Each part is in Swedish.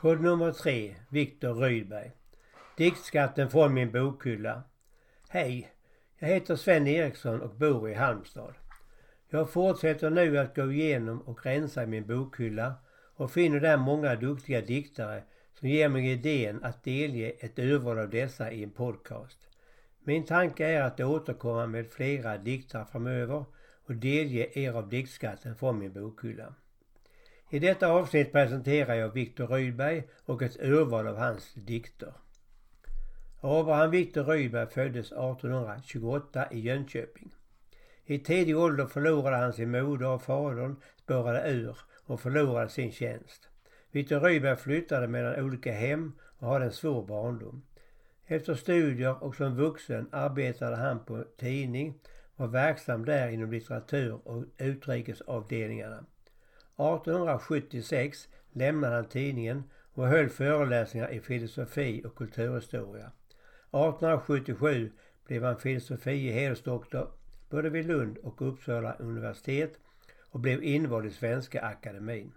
Podd nummer tre, Viktor Rydberg. Diktskatten från min bokhylla. Hej! Jag heter Sven Eriksson och bor i Halmstad. Jag fortsätter nu att gå igenom och rensa min bokhylla och finner där många duktiga diktare som ger mig idén att delge ett urval av dessa i en podcast. Min tanke är att återkomma med flera dikter framöver och delge er av diktskatten från min bokhylla. I detta avsnitt presenterar jag Viktor Rydberg och ett urval av hans dikter. Abraham Viktor Rydberg föddes 1828 i Jönköping. I tidig ålder förlorade han sin moder och fadern spårade ur och förlorade sin tjänst. Viktor Rydberg flyttade mellan olika hem och hade en svår barndom. Efter studier och som vuxen arbetade han på tidning var verksam där inom litteratur och utrikesavdelningarna. 1876 lämnade han tidningen och höll föreläsningar i filosofi och kulturhistoria. 1877 blev han filosofie hedersdoktor både vid Lund och Uppsala universitet och blev invald i Svenska Akademin.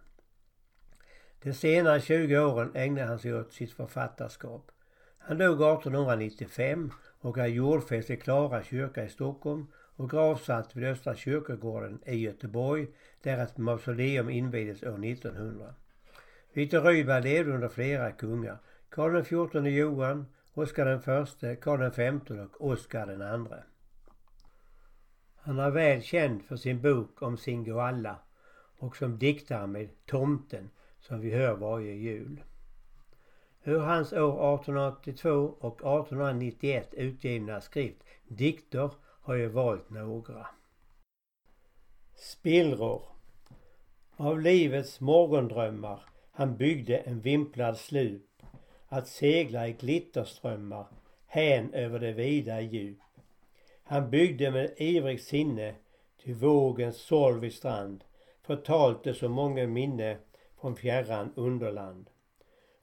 De senare 20 åren ägnade han sig åt sitt författarskap. Han dog 1895 och är jordfäst i Klara kyrka i Stockholm och gravsatt vid Östra kyrkogården i Göteborg där ett mausoleum invigdes år 1900. Viktor Rydberg levde under flera kungar. Karl XIV Johan, Oscar I, Karl XV och Oscar II. Han är väl känd för sin bok om Singoalla och som diktare med Tomten som vi hör varje jul. Ur hans år 1882 och 1891 utgivna skrift Dikter har jag valt några. Spillror Av livets morgondrömmar han byggde en vimplad slup att segla i glitterströmmar hän över det vida djup. Han byggde med ivrigt sinne till vågens solvig strand förtalte så många minne från fjärran underland.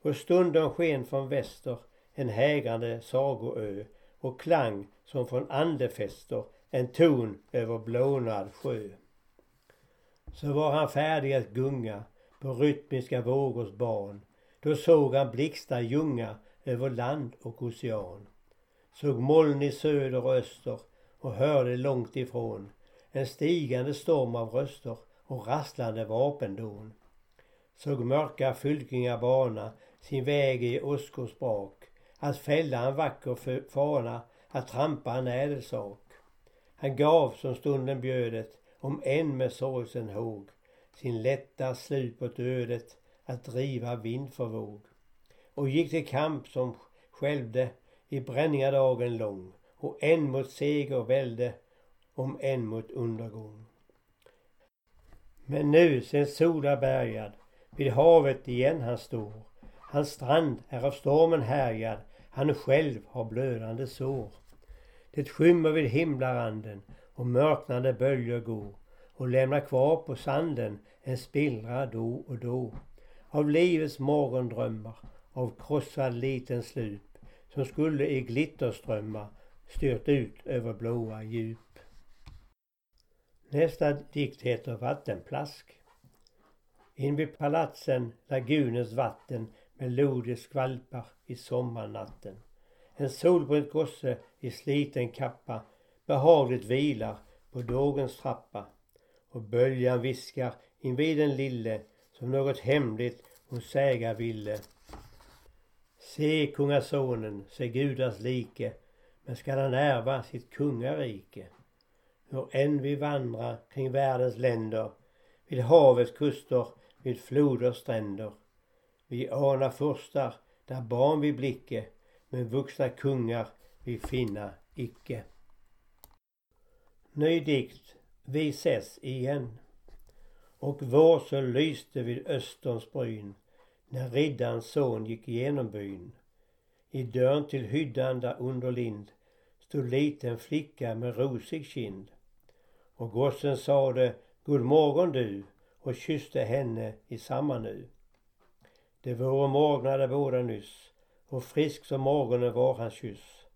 Och stunden sken från väster en hägrande sagoö och klang som från andefester en ton över blånad sjö. Så var han färdig att gunga på rytmiska vågors ban. Då såg han blixtar ljunga över land och ocean. Såg moln i söder och öster och hörde långt ifrån en stigande storm av röster och rasslande vapendån. Såg mörka fylkingar bana sin väg i åskors brak, att fälla en vacker fana, att trampa en ädel sak. Han gav som stunden bjödet, om än med sorgsen håg, sin lätta slut åt ödet, att driva vind för våg. Och gick till kamp som skälvde i bränningar dagen lång och än mot seger välde, om än mot undergång. Men nu sen sola bärgad vid havet igen han står. Hans strand är av stormen härjad, han själv har blödande sår. Det skymmer vid himlaranden och mörknande böljor går och lämnar kvar på sanden en spillra då och då. Av livets morgondrömmar, av krossad liten slup som skulle i glitterströmmar styrt ut över blåa djup. Nästa dikt heter Vattenplask. Invid palatsen lagunens vatten melodiskt skvalpar i sommarnatten. En solbränd gosse i sliten kappa behagligt vilar på dågens trappa och böljan viskar invid den lille som något hemligt hon säga ville. Se kungasonen, se gudars like, men skall han ärva sitt kungarike? Hur än vi vandrar kring världens länder, vid havets kuster, vid floders stränder. Vi anar furstar, där barn vi blicke, men vuxna kungar vi finna icke. Ny dikt Vi ses igen. Och vår så lyste vid österns bryn när riddarens son gick igenom byn. I dörren till hyddan där under lind stod liten flicka med rosig kind. Och gossen sade God morgon du och kysste henne i samma nu. Det vore morgnade båda nyss och frisk som morgonen var hans kyss.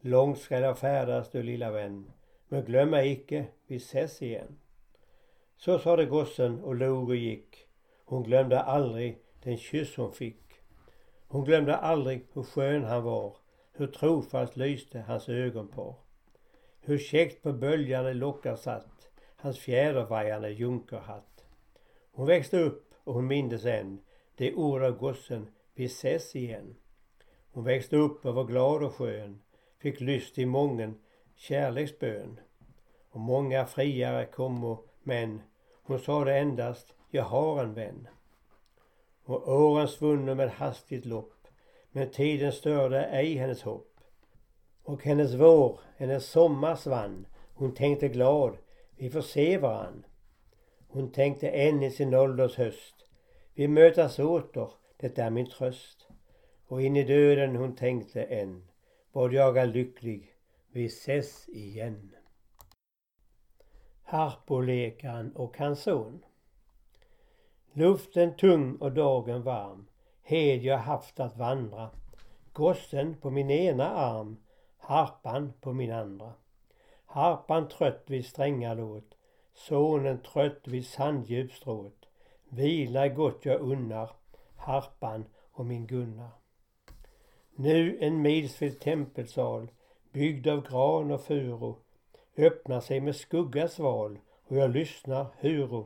Långt skall jag färdas du lilla vän, men glöm mig icke, vi ses igen. Så sade gossen och log och gick. Hon glömde aldrig den kyss hon fick. Hon glömde aldrig hur skön han var, hur trofast lyste hans ögonpar. Hur käckt på böljande lockar satt hans fjädervajande junkerhatt. Hon växte upp och hon mindes än det ord av gossen vi ses igen. Hon växte upp och var glad och skön, fick lyst i mången kärleksbön. Och många friare kommo men hon sade endast jag har en vän. Och åren svunno med hastigt lopp men tiden störde ej hennes hopp. Och hennes vår, hennes sommar svann. Hon tänkte glad, vi får se varann. Hon tänkte än i sin ålders höst. Vi mötas åter, det är min tröst. Och in i döden hon tänkte än. Vad jag är lycklig, vi ses igen. Harpolekaren och hans son. Luften tung och dagen varm. Hed jag haft att vandra. Gossen på min ena arm, harpan på min andra. Harpan trött vid stränga låt, sonen trött vid sanddjupstråt. Vila gott jag unnar, harpan och min Gunnar. Nu en milsvid tempelsal, byggd av gran och furu, öppnar sig med skuggas val och jag lyssnar huru.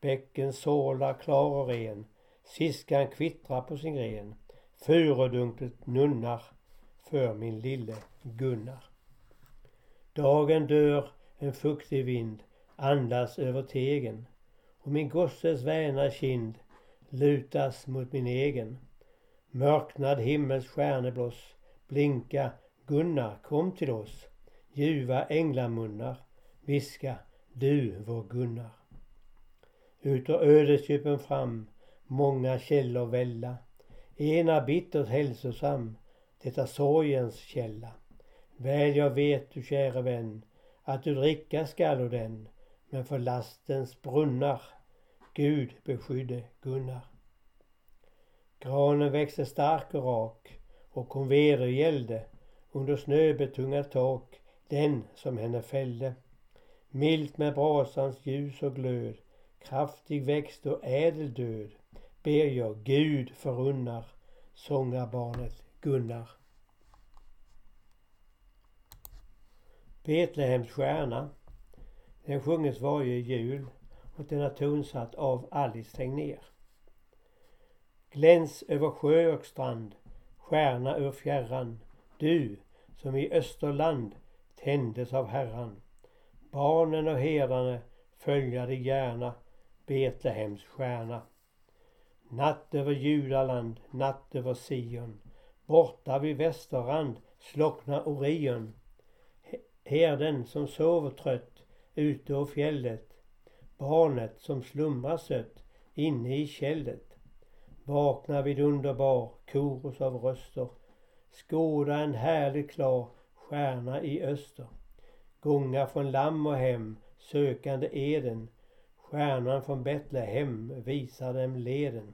Bäcken sorlar klar och ren, siskan kvittrar på sin gren. Furudunklet nunnar för min lille Gunnar. Dagen dör, en fuktig vind andas över tegen och min gosses väna kind lutas mot min egen. Mörknad himmels stjärnebloss blinka Gunnar kom till oss. Ljuva änglamunnar viska du vår Gunnar. Ut ur ödesdjupen fram många källor välla. Ena bittert hälsosam, detta sorgens källa. Väl jag vet du käre vän att du dricka skall och den men för lastens brunnar Gud beskydde Gunnar. Granen växte stark och rak och hon vedergällde under snöbetungat tak den som henne fällde. Milt med brasans ljus och glöd, kraftig växt och ädel död, ber jag Gud förunnar sångarbarnet Gunnar. Betlehems stjärna. Den sjunges varje jul och den är tonsatt av Alice Tegnér. Gläns över sjö och strand, stjärna ur fjärran, du som i Österland tändes av Herran. Barnen och herdarna följa dig gärna, Betlehems stjärna. Natt över Judaland, natt över Sion, borta vid västerrand slocknar Orion. Herden som sover trött ute å fjället, barnet som slumrar sött inne i kället. Vaknar vid underbar korus av röster, skåda en härlig klar stjärna i öster. Gånga från lamm och hem, sökande eden, stjärnan från Betlehem visar dem leden.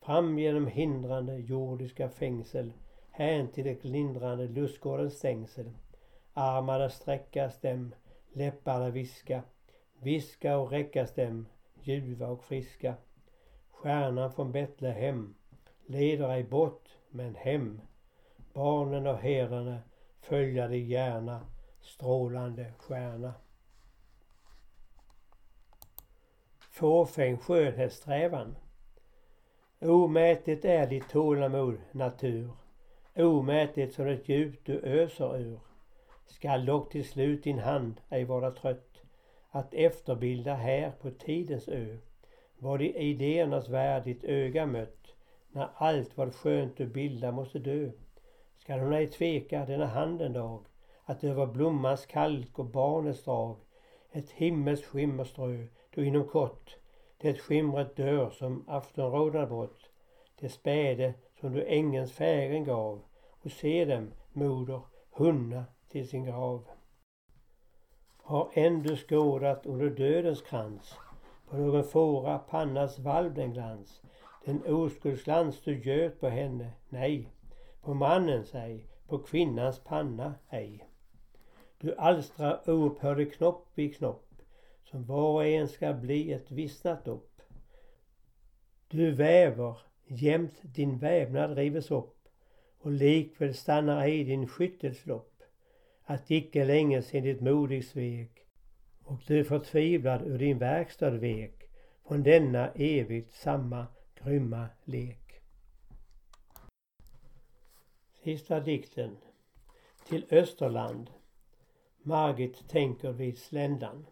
Fram genom hindrande jordiska fängsel, hän till det lindrande lustgårdens stängsel. Armarna sträckas dem, läpparna viska, viska och räckas dem, ljuva och friska. Stjärnan från Betlehem leder ej bort, men hem. Barnen och herdarna följa dig gärna, strålande stjärna. Fåfäng skönhetssträvan. Omätligt är ditt tålamod, natur. Omätligt som ett djup du öser ur. Skall dock till slut din hand ej vara trött att efterbilda här på tidens ö vad i idéernas värld ditt öga mött när allt vad skönt du bildar måste dö skall hon ej tveka denna hand en dag att över blommans kalk och barnets drag ett himmels skimmer strö då inom kort det skimret dör som aftonrodnad brott, bort det späde som du ängens fägring gav och se dem, moder, hunna till sin grav. Har än du skådat under dödens krans. På någon fåra pannas valv den glans den oskuldsglans du göt på henne, nej, på mannens ej, på kvinnans panna ej. Du alstrar oupphörlig knopp i knopp, som var och en ska bli ett vissnat dopp. Du väver jämt din vävnad rives upp och likväl stannar ej din skyttelslopp, att icke länge sen ditt modig svek och du förtvivlad ur din verkstad vek från denna evigt samma grymma lek. Sista dikten. Till Österland. Margit tänker vid sländan.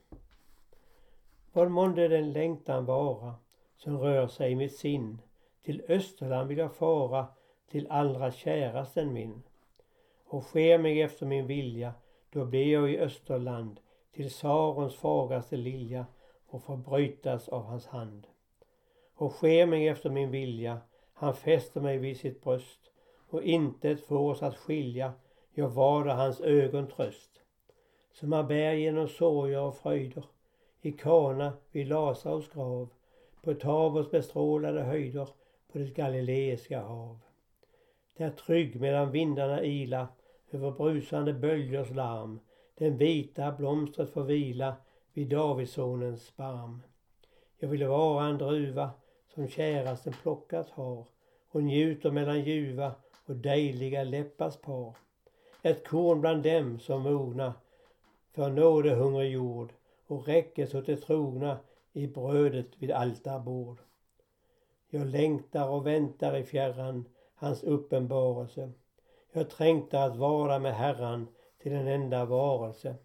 Vad månde den längtan vara som rör sig i mitt sinn? Till Österland vill jag fara, till allra kärasten min. Och sker mig efter min vilja, då blir jag i Österland till Sarons fagaste lilja och får brytas av hans hand. Och sker mig efter min vilja, han fäster mig vid sitt bröst och intet får oss att skilja, jag varda hans ögon tröst. Som han bär genom sorger och fröjder i Kana vid Lasaros grav på Tavos bestrålade höjder på det galileiska hav. Där trygg medan vindarna ila över brusande böljors larm den vita blomstret får vila vid Davidssonens barm. Jag vill vara en druva som kärasten plockat har och njuter mellan ljuva och dejliga läppars par. Ett korn bland dem som mogna för nådehungrig jord och räckes åt de trogna i brödet vid altarbord. Jag längtar och väntar i fjärran hans uppenbarelse. Jag trängtar att vara med Herran till en enda varelse.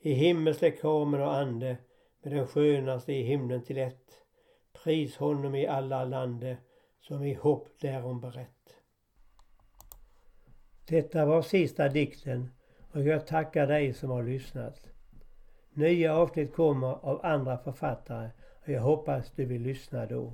I himmelslig kamen och ande med den skönaste i himlen till ett. Pris honom i alla lande som i hopp därom berätt. Detta var sista dikten och jag tackar dig som har lyssnat. Nya avsnitt kommer av andra författare och jag hoppas du vill lyssna då.